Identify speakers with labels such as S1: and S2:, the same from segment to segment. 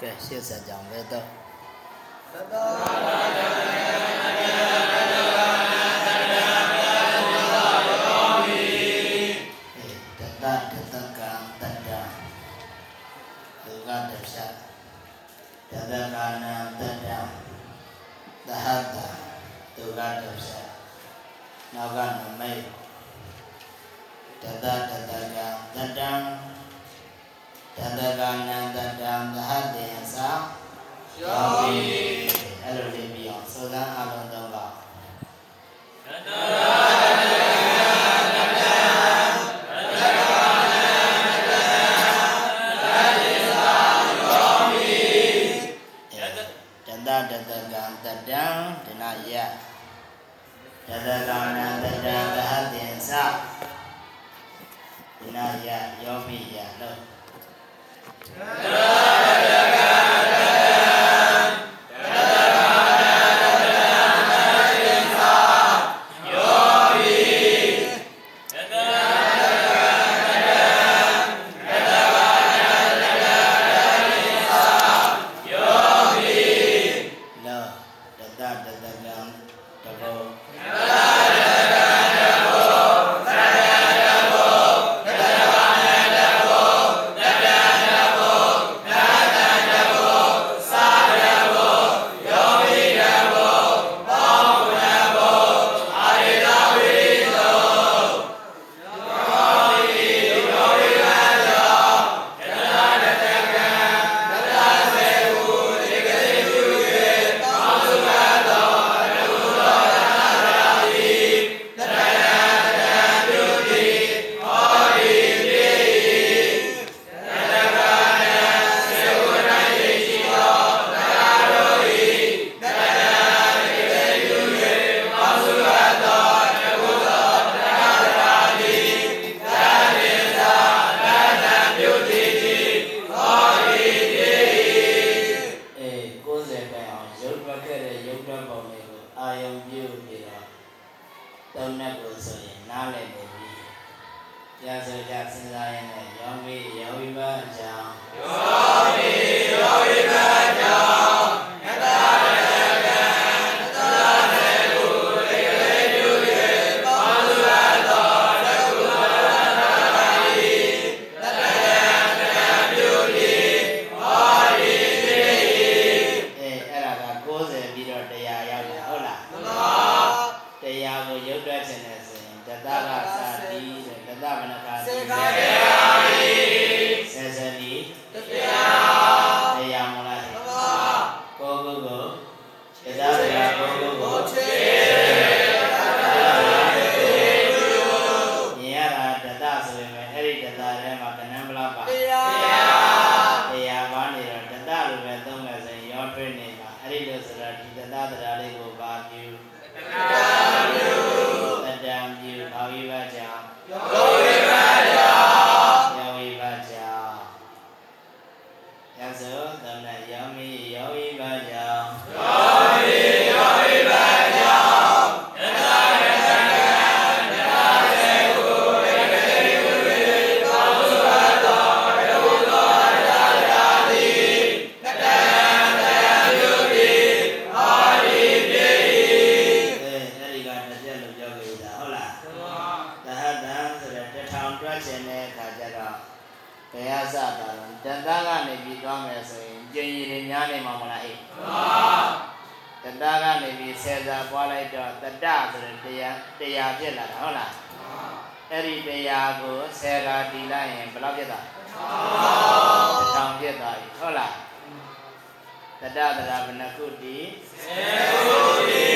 S1: ကဲရှေ့ဆက်ကြအောင်လေတော့
S2: သတ္တ
S1: အေတတတတကံ တတ္တဒုက္ခတစ္ဆတတကနံတတ္တသဟတဒုက္ခတစ္ဆနောက်ကနမိတ်တတတတကံတတ္တံတတကနံတတ္တံသဟတေသာယောဂီအဲ့လိုလေးပြီးအောင်စောသံအလုံးသုံးပါတတတတကံတတံဒနာယတတကံနံတတံသဟတင်္စဒနာယယောမိယလို့ လော ထဲမှာကဏ္ဍဘလောက်ပါ
S2: တရား
S1: တရား တရားတရားဖြစ်လာတာဟုတ်လားအဲ့ဒီတရားကိုဆယ်ကတီးလိုက်ရင်ဘယ်လောက်ဖြစ်တာတထောင်ဖြစ်သွားပြီဟုတ်လားတတတရာဘဏကုတိဆေကုတိ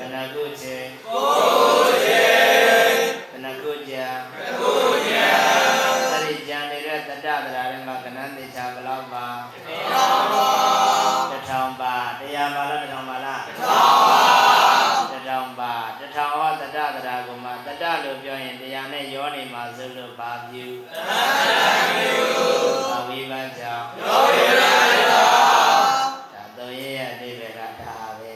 S1: ဘဏကုချေကိုချေ ဆုလို့ပါပြုသတ္တပြုပါဝိပန်းကြောင့်ယောဝိရတောဒါသုံးရရအိဗေကဒါပဲ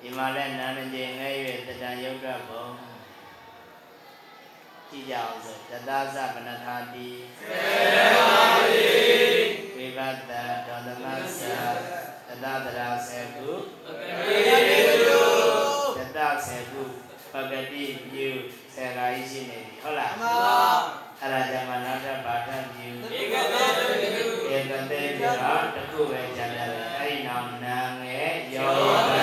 S1: ဒီမှာလဲနာမကျင်ငဲ့၍တဏယုတ်ကဘုံကြည့်ကြအောင်ဆိုတသဇဗနထာတိသေနာတိဝိပတ္တဒေါ
S2: သမ
S1: သတသတရာစေကုပက
S2: တိ
S1: ပြု
S2: တ
S1: သစေကုပကတိပြု ဆ
S2: ရာကြီး
S1: ရှိနေပြီဟုတ်လားမှန်ပါ
S2: အဲ့
S1: ဒါကြမှာနောက်ထပ်ပါထပ်ပြုဧကတေဧကတေကတခုပဲကြံတယ်
S2: အဲ့
S1: ဒီ
S2: နောက်နာငယ်ယော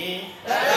S2: ကု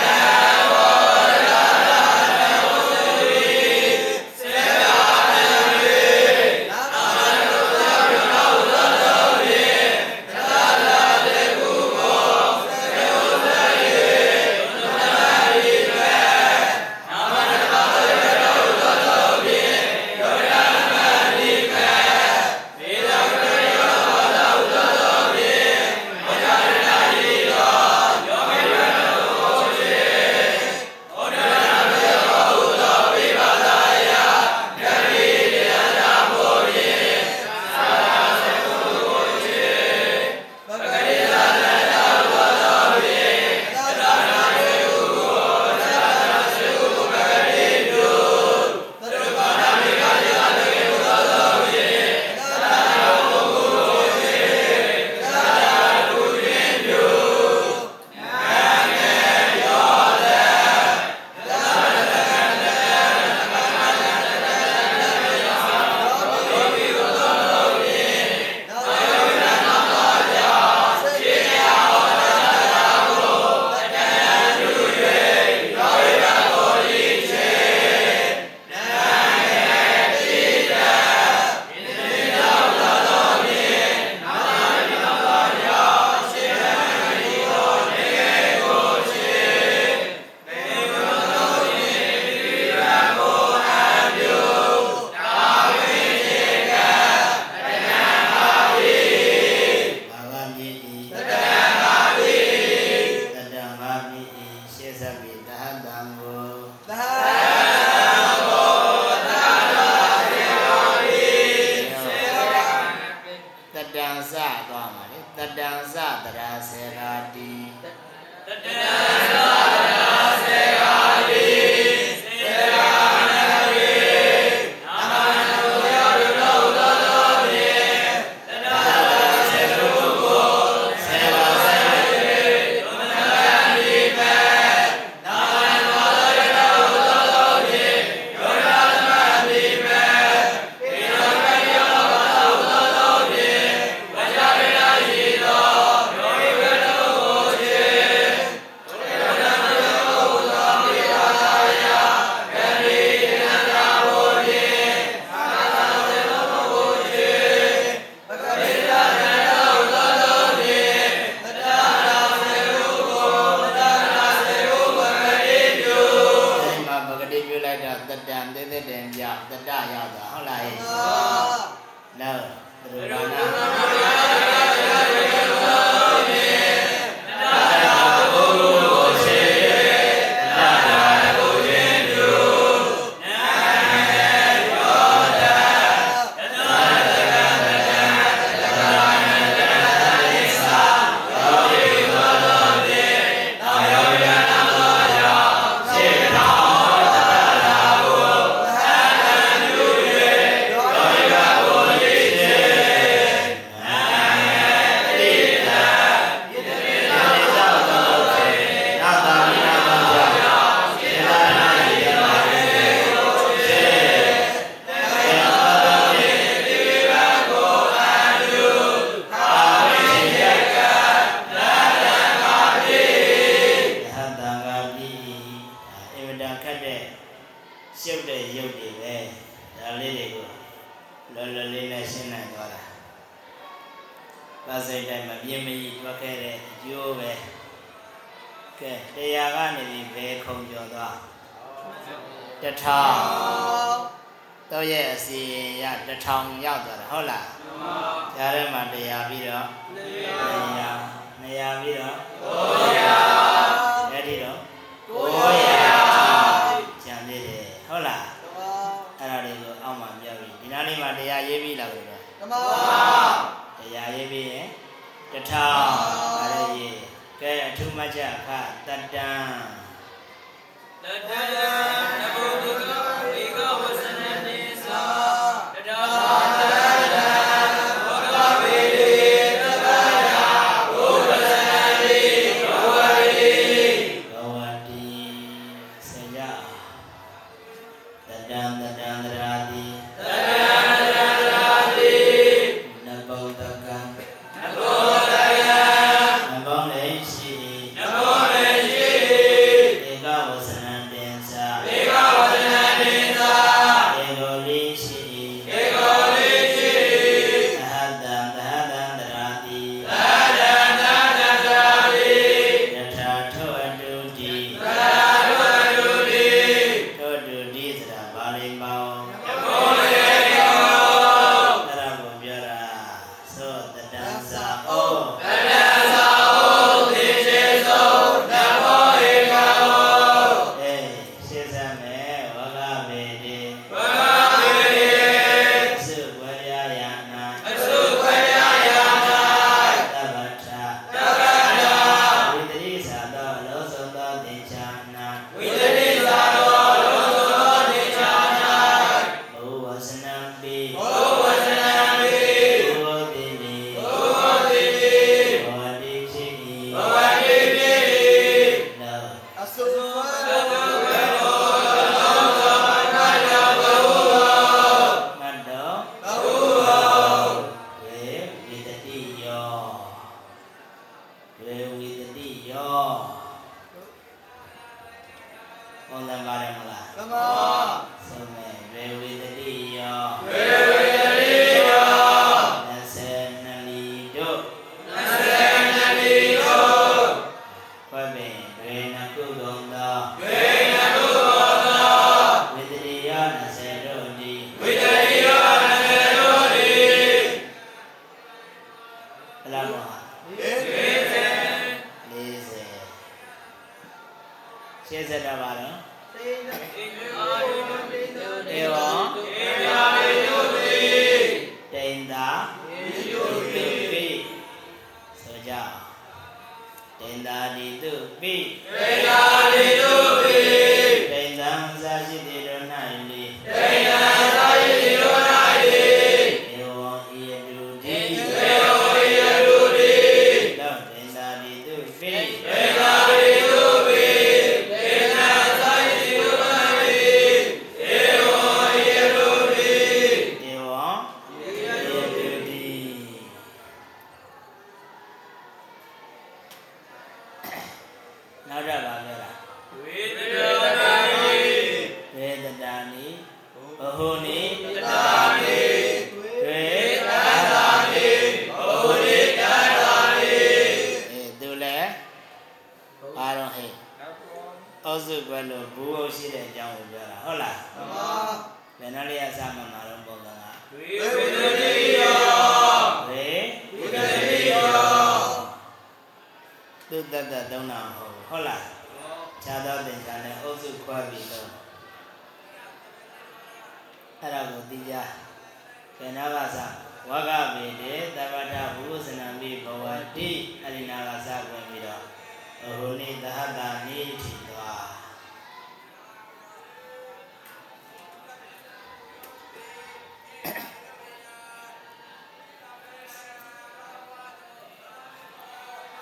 S2: တတံာသောသ
S1: င်္ချာနဲ့အုပ်စုခွဲပြီးတော့အဲ့ဒါကိုသိကြခ
S2: ဏကစားဝ
S1: ကဗေဒေသဗ္ဗတဘုဇနံမိဘဝတိအရိနာကစားဝင်ပြီးတော့အဟုနိသဟတာနိတိသွား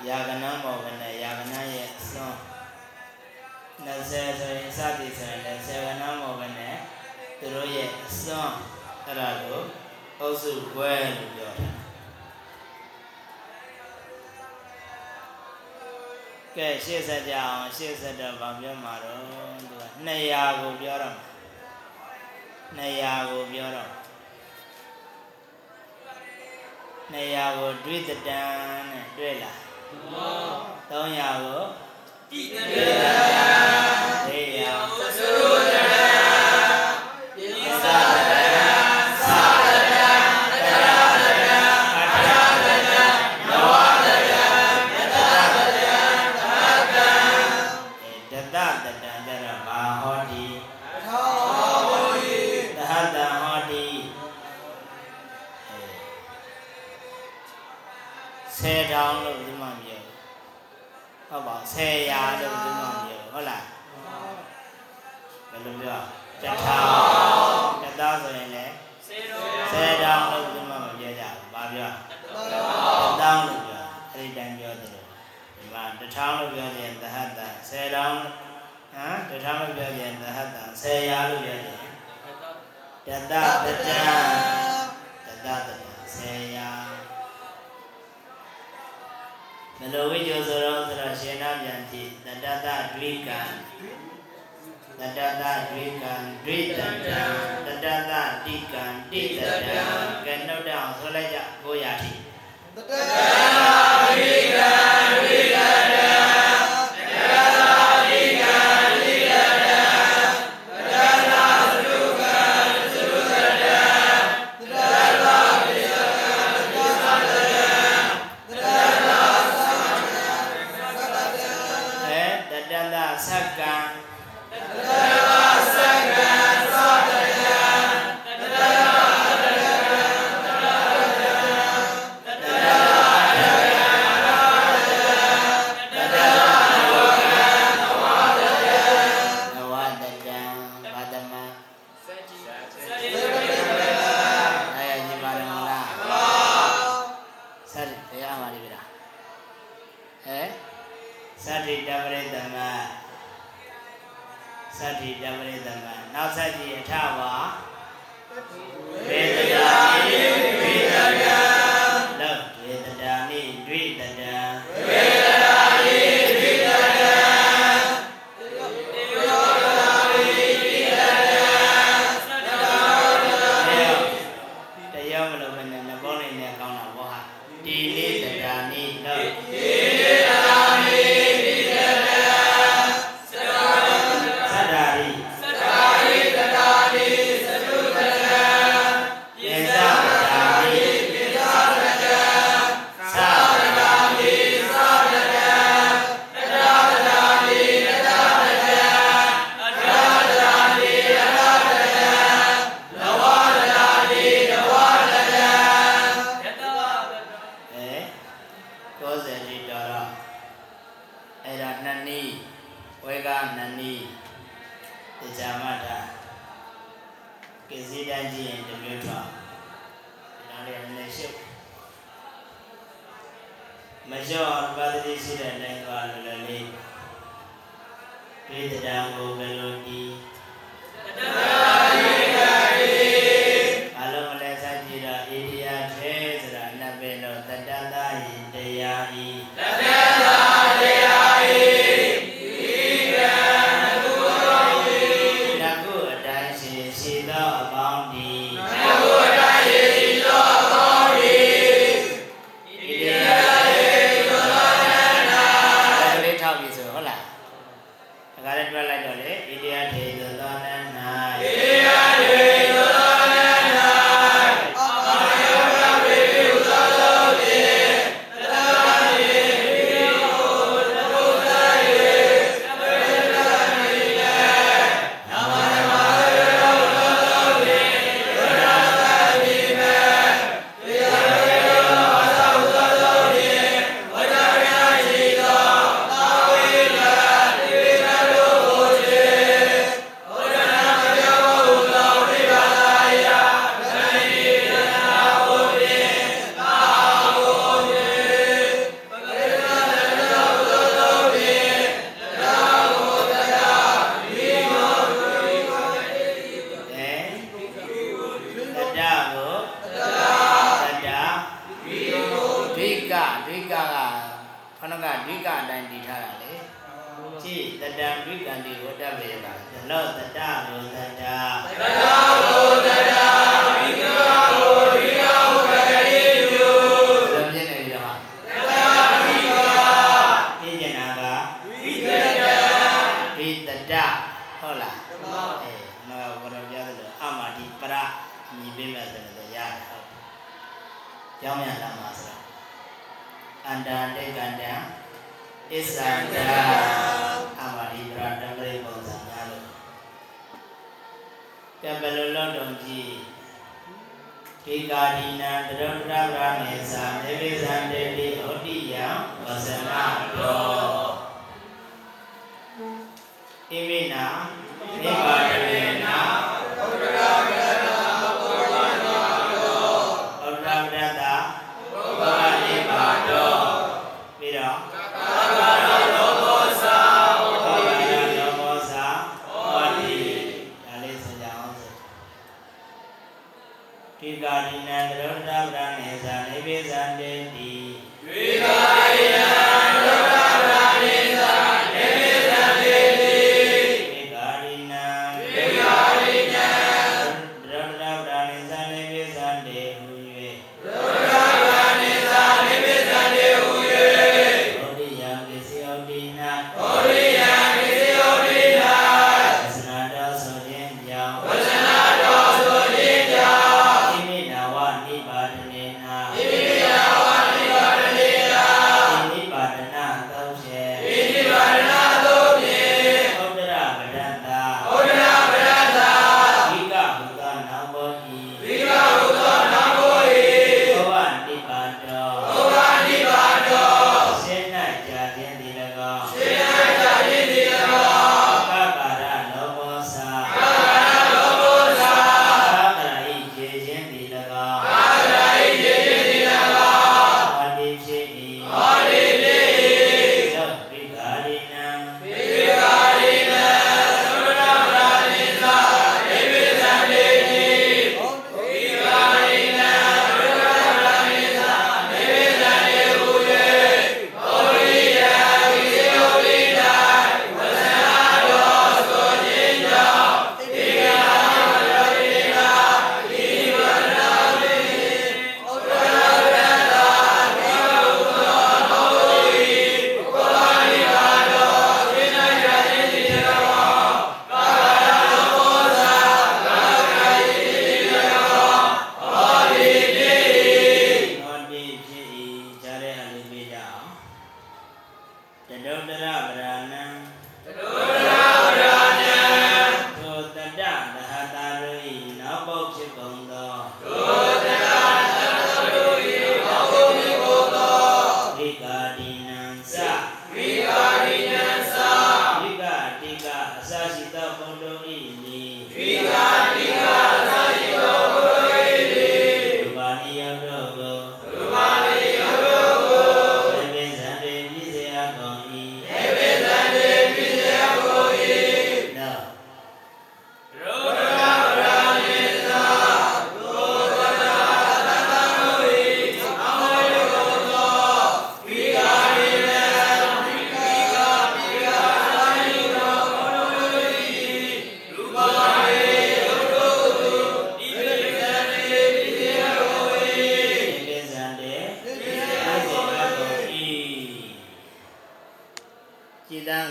S1: ယာကနံမောကနဲ့ 20ဆိုရင်စသည်ဆိုရင်20ကနမောပဲနဲ့သူတို့ရဲ့အစွန်းအဲ့ဒါကိုအုပ်စုဘွဲလို့ပြောတာကဲရှေ့ဆက်ကြအောင်ရှေ့ဆက်တော့ဗာပြောမှာတော့သူက200ကိုပြောတော့200ကိုပြောတော့200ကိုတွေ့တန်နဲ့တွေ့လား300ကို 地。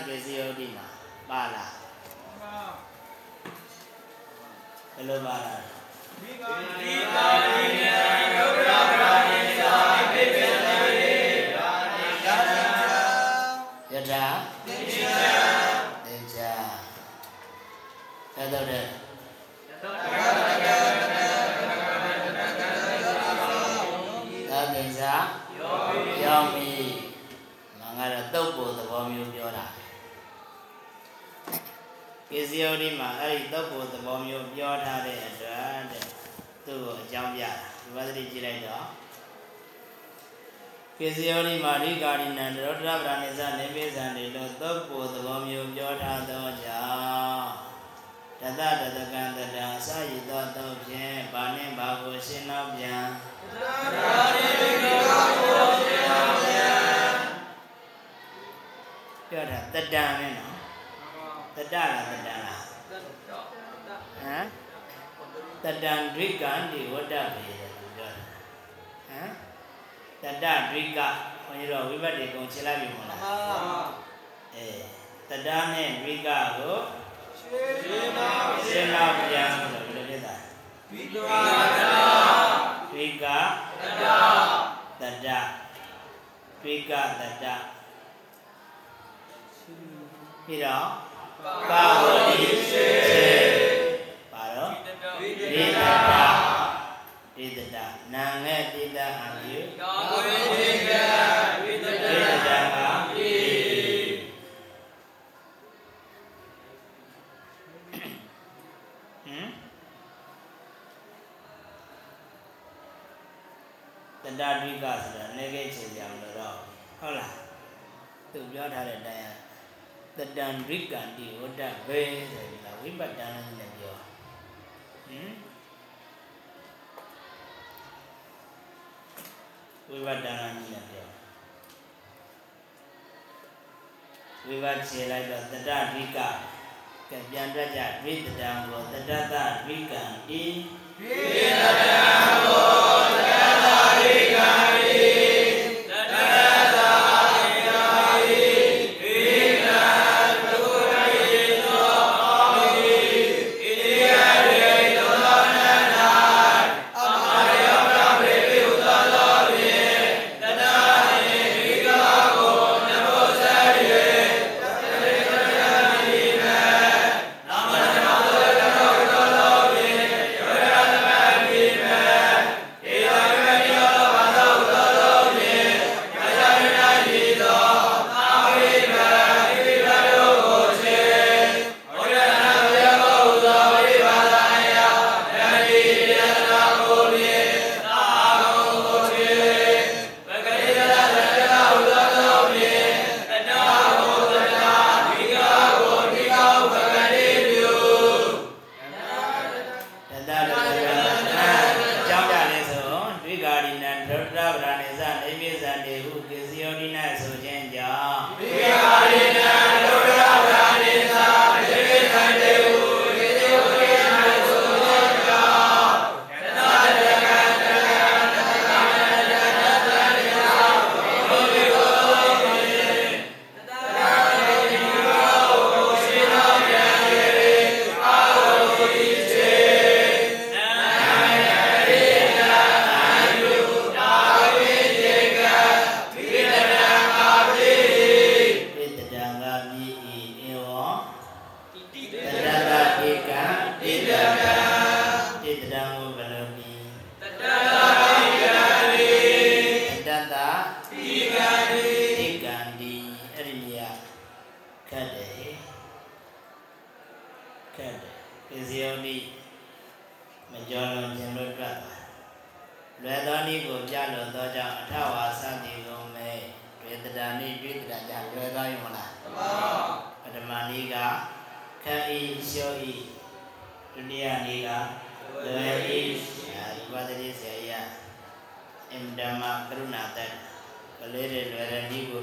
S1: ကေစီယုတ်တိမှာပါလားပါဘယ်လိုပါလားဒီကဒီက
S2: စ္စယော
S1: ဒီမှာ
S2: အဲ့
S1: ဒီတော့ကိုသဘောမျိုးပြောထားတဲ့အတွက်တဲ့သူ့
S2: ကို
S1: အကြောင်းပြ
S2: တာဒီ
S1: ပါသ
S2: တိကြ
S1: ည့်လိုက်တော့ကိစ္စယောဒီမှာရိ
S2: ကာရိဏံတ
S1: ရောတရပဒနိစ္စနိ
S2: မိ
S1: စ္ဆံ
S2: တွေ
S1: လို့
S2: တော့ကို
S1: သ
S2: ဘောမျိုးပြောထားသောကြော
S1: င့်တသတတကံတ
S2: တံ
S1: အစရည်
S2: သောတော့ဖြင့်ဘာ
S1: နှင့်ဘာ
S2: ကိုရှ
S1: င်းတော့ပြန်တသတတကံတတံကိုရှင်းတော့ပြန်ပြောတာတတံနဲ့နော် တလားတတန်လားဟမ်တတန်ဒိကံဒီဝတ္တပေတယ်သူပြောတာဟမ်တတဒိကဘုန်းကြီးတို့ဝိဘတ်တွေကုန်ချလိုက်ပြီမလားအဲတတနဲ့ဒိကကိုရှင်းလာပြန်လို့ဘယ်လိုဖြစ်တာဒိကတတတဒိကတတပြီးတော့ ကာဝတိရှိပါတော့ဝိတတဝိတတနာငဲ့တိတ တတံဒိကံတိဝတ္တဘေဆိုပြီးတော့ဝိပတ္တနာနဲ့ပြောဟမ်ဝိပတ္တနာနဲ့ပြောဝိပတ်ခြေလိုက်တော့တတဒိကကဲပြန်တွက်ကြဝိတတံကိုတတတဒိကံဤတ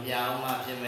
S1: တဲ့နည်းကိုပြအောင်မှဖြစ်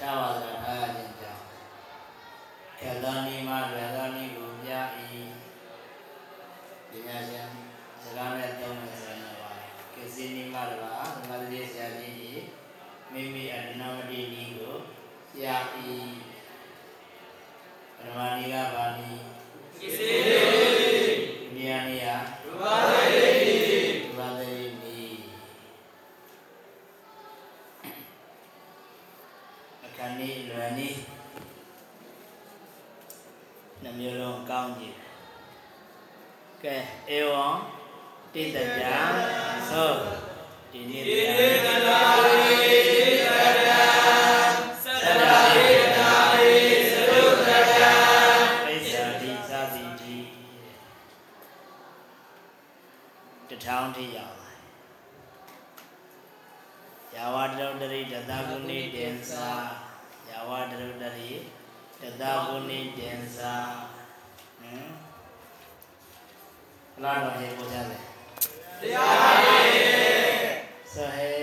S1: တဝါဇာထားခြင်းကြောင့်ကလောနိမလွယ်သောနိကိုပြ၏ပညာရှင်စကားနဲ့သုံးမယ်ဆိုရင်ပါကေစီနိမလပါသမာဓိဆရာကြီးဤမိမိအတနာမတိနီကိုဆရာဤပရမဏိကပါဠိ
S2: ကေစီ တေတ
S1: ယသောဒီနေ့တေ
S2: တ
S1: ယထောင်ထိရောက်လာ။ယာဝတရုတရိတသဂုဏိတင်စာယာဝတရုတရိတသဂုဏိတင်စာဟမ်လာတော့ရေပေါ်ကြတယ်
S2: တရားရည်စ
S1: ဟေ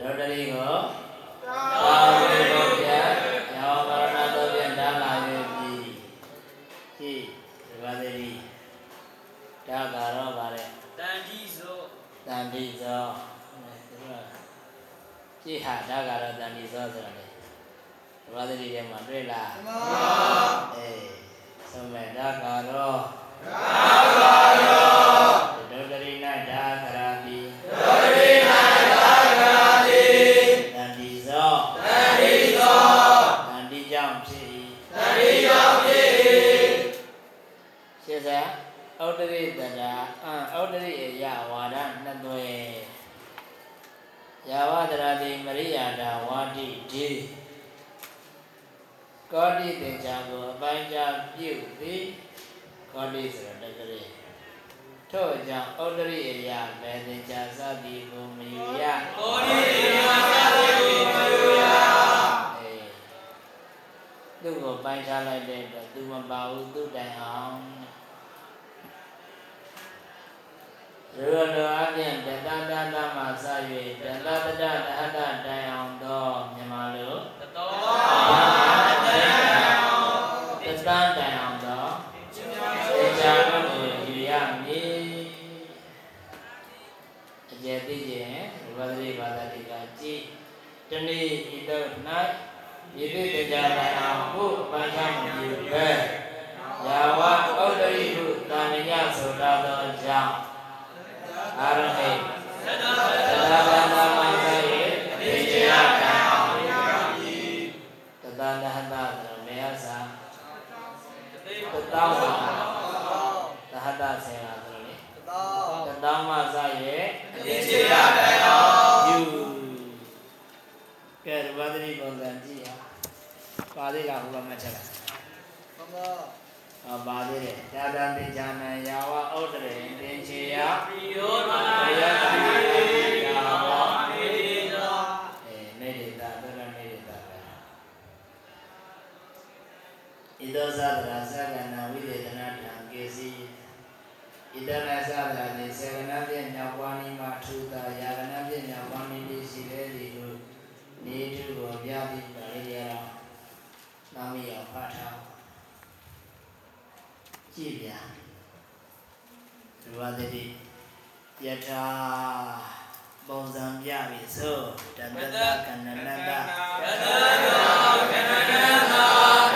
S1: လောတ
S2: ရီကိုသာဝေဘုရားရော
S1: ဘာရ
S2: ဏ
S1: တော်ပြန်တလာ၍ပြီဟိ
S2: ဒီပါသေးဒီဒါက
S1: တော့ပါလေ
S2: တ
S1: န်တိ
S2: သော
S1: တန်တိသောကြည့်ဟာဒါကတော့တန်တိသောဆိုတာလေဒီပါသေးဒီထဲမှာတွေ့လား
S2: မှန်
S1: ပါ တို့၌ယေတိ
S2: တရား
S1: ဘာနာဟု
S2: ပန်း
S1: ဆောင်
S2: ပြု
S1: ပဲယာဝဩတရိဟုတာဏယဆိုတာသောကြောင့်အာရဟိသဒ္ဒါဘာနာမန္တေ
S2: တိ
S1: ချယကံအောင်ပြုတသနဟတမေယသာတသောသဟတဆေယဆိုလေတသောတသောမစရဲ့တိချယကံ ပါသေးတာဟိုကမှတ်ချက်လားဘုရားအပါသေးတယ်ဒါဒံပိဇာနံယာဝဩတရေတင်ချေယပိယောမာယတိယာဝမေတိတောအဲမေတိတာသရမေတိတာဣဒောသဒရာသကနာဝိဒေသနာတံကေစီဣဒနာသဒရာနေစေကနာပြညဝါနိမထူတာယာကနာပြညဝါနိတိရှိလေဒီလိုနေတုကိုပြတိပ ကောင်းရဖတ်ထားကြည့်ပြန်ဒုဝသတိယထာပုံစံပြပြီဆိုတန္တကန္နနတယထာယောကန္နနတ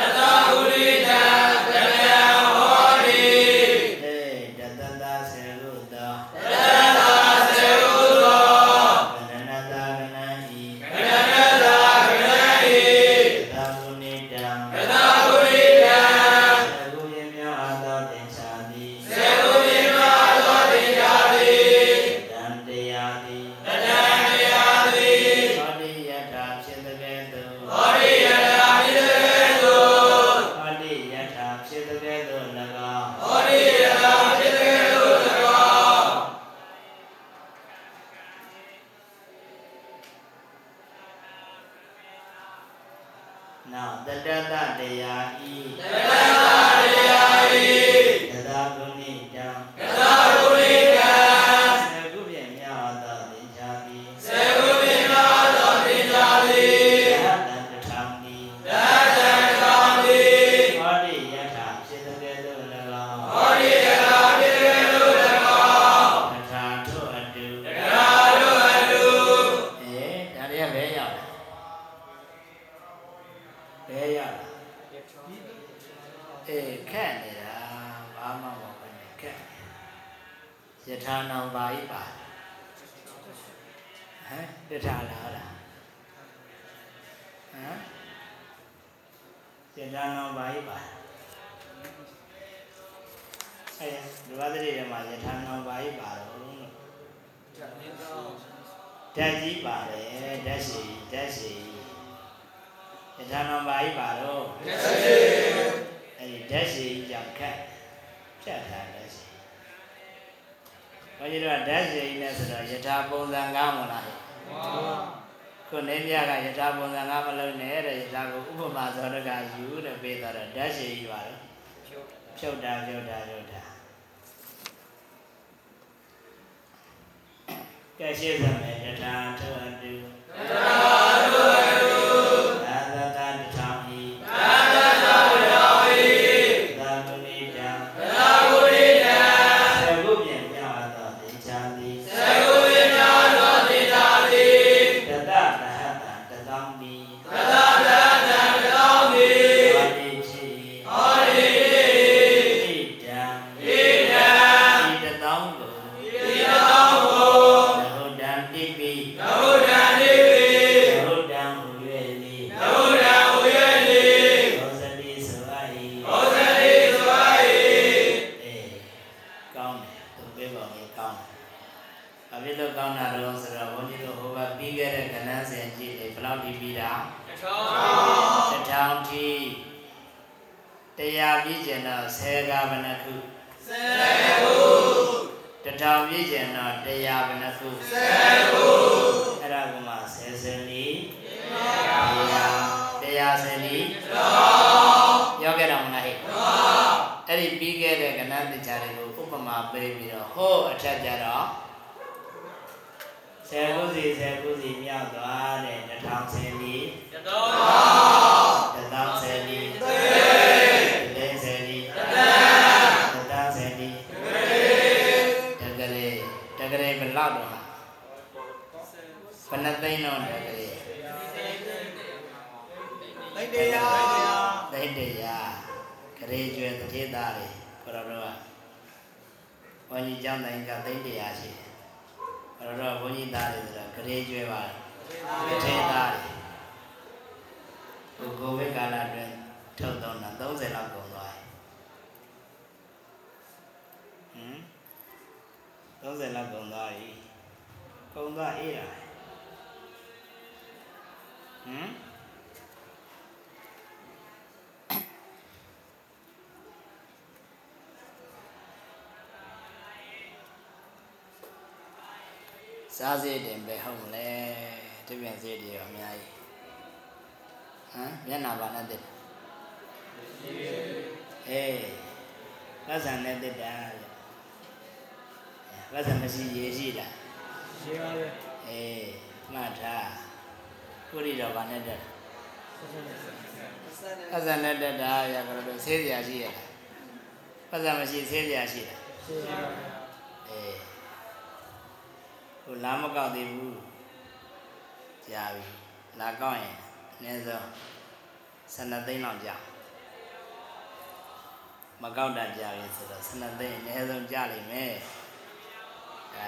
S1: ကိုနေမြကယထာပုံစံငါမလုံးနဲ့တဲ့ယထာကိုဥပမာသောတကယူတဲ့ပေးတော့ဓာတ်ရှိကြီးပါလေဖြုတ်တာဖြုတ်တာဖြုတ်တာကဲရှင်းစမယ်ယထာထောတူယထာ ဖြတ်ကြတော့ဆယ်ခုစီဆယ်ခုစီမြောက်သွားတဲ့တထောင်ဆင်းပြီးတထောင် န်းကြီးကျောင်းတိုင်းကဒိဋ္ဌိယရှိတယ်ဘုရားတော်ကဘုန်းကြီးသားတွေဆိုတော့ဂရေကျွဲပါတတိသားတွေကိုကိုဝိကာလအတွင်းထုတ်တော့တာ30လောက်ကုန်သွားပြီဟမ်30လောက်ကုန်သွားပြီကုန်သွားအေးလားဟမ် စားစေးတင်ပဲဟုတ်မလဲတပြန်စေးတွေရောအများကြီးဟမ်မျက်နာပါနဲ့တက်အေးလက်ဆံနဲ့တက်တာလက်ဆံမရှိရေးရှိလား
S2: ရှင်းပါလေ
S1: အေးမှတ်ထားကုရီတော်ဘာနဲ့တက်လက်ဆံနဲ့တက်တာရကြတော့ဆေးစရာရှိရလားလက်ဆံမရှိဆေးစရာရှိလား
S2: ရှင်းပါလေ
S1: အေး ဟိုလာမကောက်သေးဘူးကြာပြီလာကောက်ရင်အနည်းဆုံး12သိန်းလောက်ကြာမကောက်တာကြာပြီဆိုတော့12သိန်းအနည်းဆုံးကြာလိမ့်မယ်ဒါ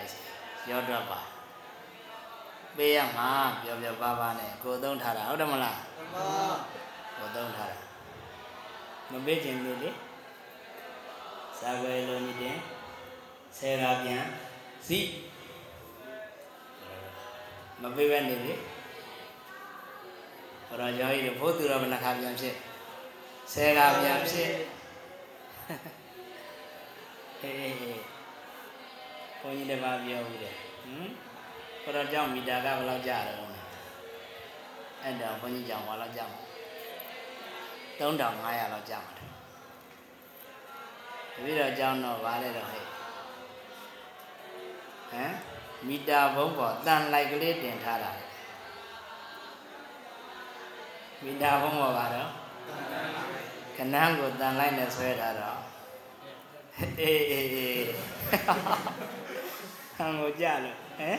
S1: ရောတော့ပါပေးရမှာပြောပြောပါပါနဲ့ကိုယ်သုံးထားတာဟုတ်တယ်မလား
S2: မှန်ပါ
S1: ကိုယ်သုံးထားတာမပေးခြင်းလို့လေစာကွယ်လုံးကြီးတင်ဆယ်ရာပြန်စီ မပေးပဲနေလေဘရောကျော်ကြီးတို့ဘုသူတော်ဘယ်နှခါပြန်ဖြစ်ဆယ်ရာပြန်ဖြစ်အေးအေးအေးဘုန်းကြီးလည်းပါပြောဦးတယ်ဟမ်ဘရောကျောင်းမီတာကဘယ်လောက်ကြာတယ်လဲအဲ့တော့ဘုန်းကြီးကျောင်းဘာလောက်ကြာမှာ3500လောက်ကြာမှာတယ်တပည့်တော်ကျောင်းတော့ဗားလဲတော့ဟဲ့ဟမ် မီတာဘုံပေါ်တန်လိုက်ကလေးတင်ထားတာမီတာဘုံပေါ်ကတော့ကနန်းကိုတန်လိုက်နဲ့ဆွဲထားတော့အေးအေးအေးဟန်ကိုကြလို့ဟမ်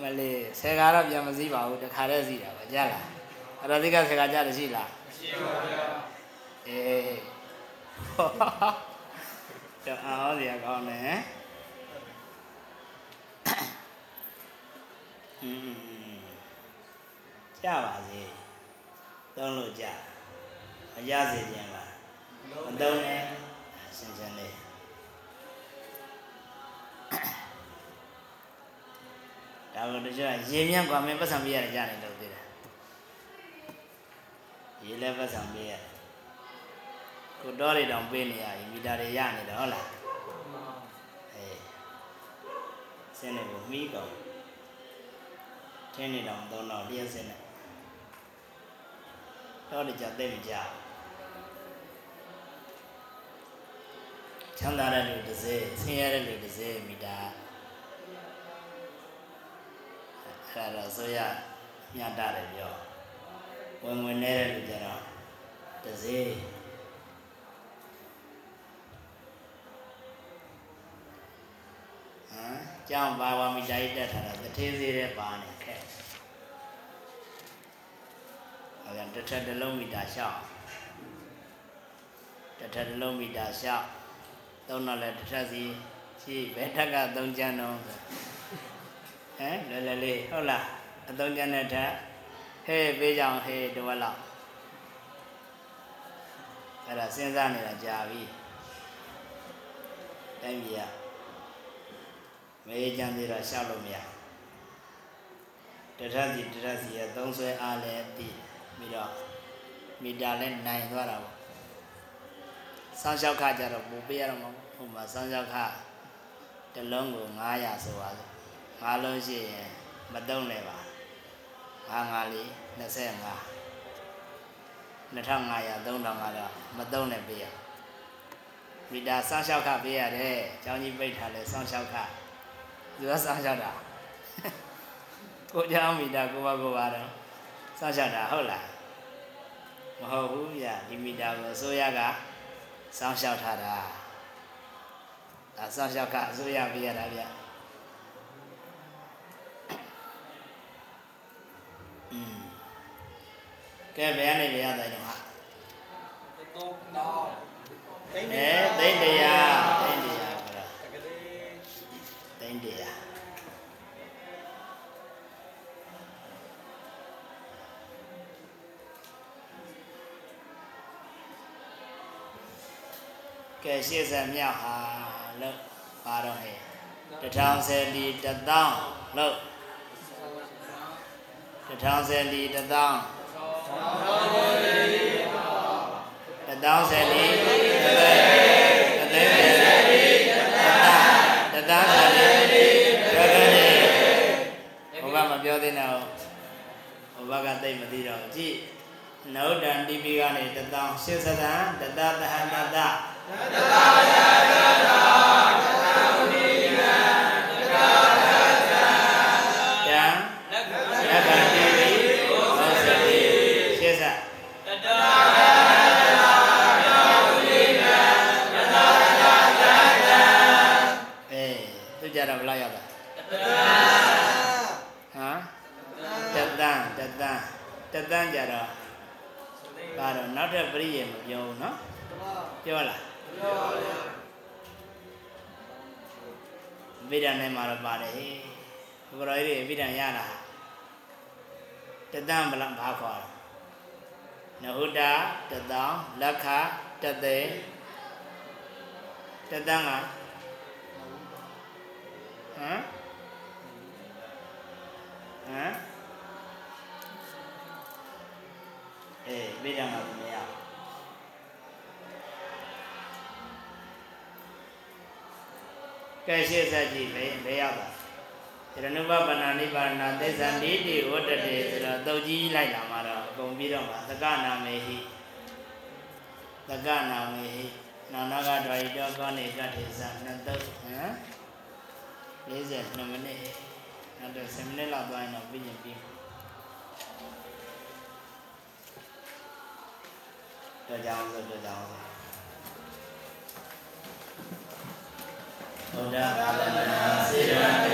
S1: မလေးဆယ်ကားတော့ပြန်မစည်းပါဘူးတခါတည်းစည်းတာပဲကြားလားအဲ့တော့ဒီကဆယ်ကားကြားတယ်ရှိလား
S2: ရှင်းပါဗျာ
S1: အေးတော့အားရကောင်းတယ် ဟင်းကြပါစေသုံးလို့ကြမရစေခြင်းပါမသုံးနဲ့ဆင်းဆင်းလေးဒါကတချို့ရေမြတ်กว่าမင်းပတ်စံပြရတယ်ကြားနေလို့သိတယ်ရေလည်းပတ်စံပြရတယ်ကိုတော့တွေတောင်ပေးနေရပြီမီတာတွေရနေတယ်ဟုတ်လားအေးစင်းနေကိုမီးကောင် ထင်းနေတောင်သုံးတော့လျှက်စင်းနေတော့တွေကြသိမကြချမ်းသာတဲ့လူတစ်စေဆင်းရဲတဲ့လူတစ်စေမီတာအဲ့ဒါတော့ဆိုရမြတ်တာတယ်ပြောဝင်ဝင်နေတဲ့လူကြတော့တစ်စေဟမ်ကြောင်းပါဝါမီတာကြီးတက်ထားတာတထေးသေးတဲ့ပါနေ ခက်အဲ့ဒါတစ်ထက်တစ်လုံးမီတာရှောက်တစ်ထက်တစ်လုံးမီတာရှောက်သုံးတော့လဲတစ်ထက်စီရှိဘယ်ထက်ကသုံးချမ်းတော့ဆိုဟမ်လဲလဲလေးဟုတ်လားအသုံးချမ်းတဲ့ထက်ဟေးပေးကြအောင်ဟေးတဝက်လောက်အဲ့ဒါစဉ်းစားနေတာကြာပြီတိုင်းပြည်ကမေးကြံသေးတော့ရှောက်လို့မရတထက်စီတထက်စီရဲ့သုံးဆွဲအားလည်းပြီး ပြီးတော့မီတာလည်းနိုင်သွားတာပေါ့ဆောင်းလျှောက်ခကြတော့ပူပေးရတော့မဟုတ်ဟိုမှာဆောင်းလျှောက်ခတစ်လုံးကို900ဆိုပါစို့9လုံးရှိရင်မတုံးလည်းပါ9 9လေး25 2500 3000ကတော့မတုံးနဲ့ပေးရမီတာဆောင်းလျှောက်ခပေးရတယ်ကျောင်းကြီးပိတ်ထားလဲဆောင်းလျှောက်ခသူကစောင့်ရှောက်တာကိုเจ้าမိတာကိုဘကိုပါတော့ စောင့်ရှောက်တာဟုတ်လားမဟုတ်ဘူးဗျဒီမိတာကိုအစိုးရကစောင့်ရှောက်ထားတာဒါစောင့်ရှောက်ကအစိုးရပြရတာဗျอืมကဲဘယ်ကနေဘယ်ရတိုင်းတော့ဟာ
S2: သုံးတော့
S1: အဲသိန်းတရားသိန်းတရားခေါ်တာ
S2: တကလေး
S1: သိန်းတရား ကဲရှေ့ဆက်မြောက်ဟာလို့ပါတော့ဟဲ့တထောင်ဆယ်လီတသောင်းလို့တထောင်ဆယ်လီတသောင်းတသောင်းဆယ်လီတသိန်းတသိန်းဆယ်လီတသောင်းတသောင်းဆယ်လီပြောတယ်ဘုရားမပြောသေးနဲ့ဘုရားကသိမသိတော့ကြည့်နုဒ္ဒန်တိပိကနေတသောင်းရှစ်သဒံတတသဟတတတံ
S2: လက်
S1: လက္ခဏတိပိသောစ တိရှစ်သ
S2: တတ
S1: အေးသူကြတော့ဘယ်လောက်ရောက်တာ
S2: တတ
S1: ဟမ်တတန်းတတန်းတတန်းကြတော့ဒါတော့နောက်ထပ်ပရိယေမပြောဘူးเนาะပြောလား ဗိဒ္ဓနဲ့မှာတော့ပါတယ်ဟေးဘုရားကြီးဗိဒ္ဓရတာတတန်းဘလောက်ဘာခေါ်လဲနဟုတာတတောင်လက်ခတသေးတတန်းကဟမ်ဟမ်အေးဗိဒ္ဓမှာ ကဲရှေ့ဆက်ကြည့်ပဲဘယ်ရောက်တာရဏုပပနာနိဗ္ဗာန်သစ္စာတိတိဝတ္တတေဆိုတော့တုတ်ကြီးလိုက်လာမှာတော့အကုန်ပြီးတော့မှာသကနာမေဟိသကနာမေဟိနာနာကဒွိတောကောနေကထေသနှစ်တုတ်ဟမ်42မိနစ်နောက်တော့7မိနစ်လောက်သွားရင်တော့ပြီးရင်ပြီးတော့ကြောင်းဆိုတော့ကြောင်း ဆိုဘုရားသာသနာစေတနာ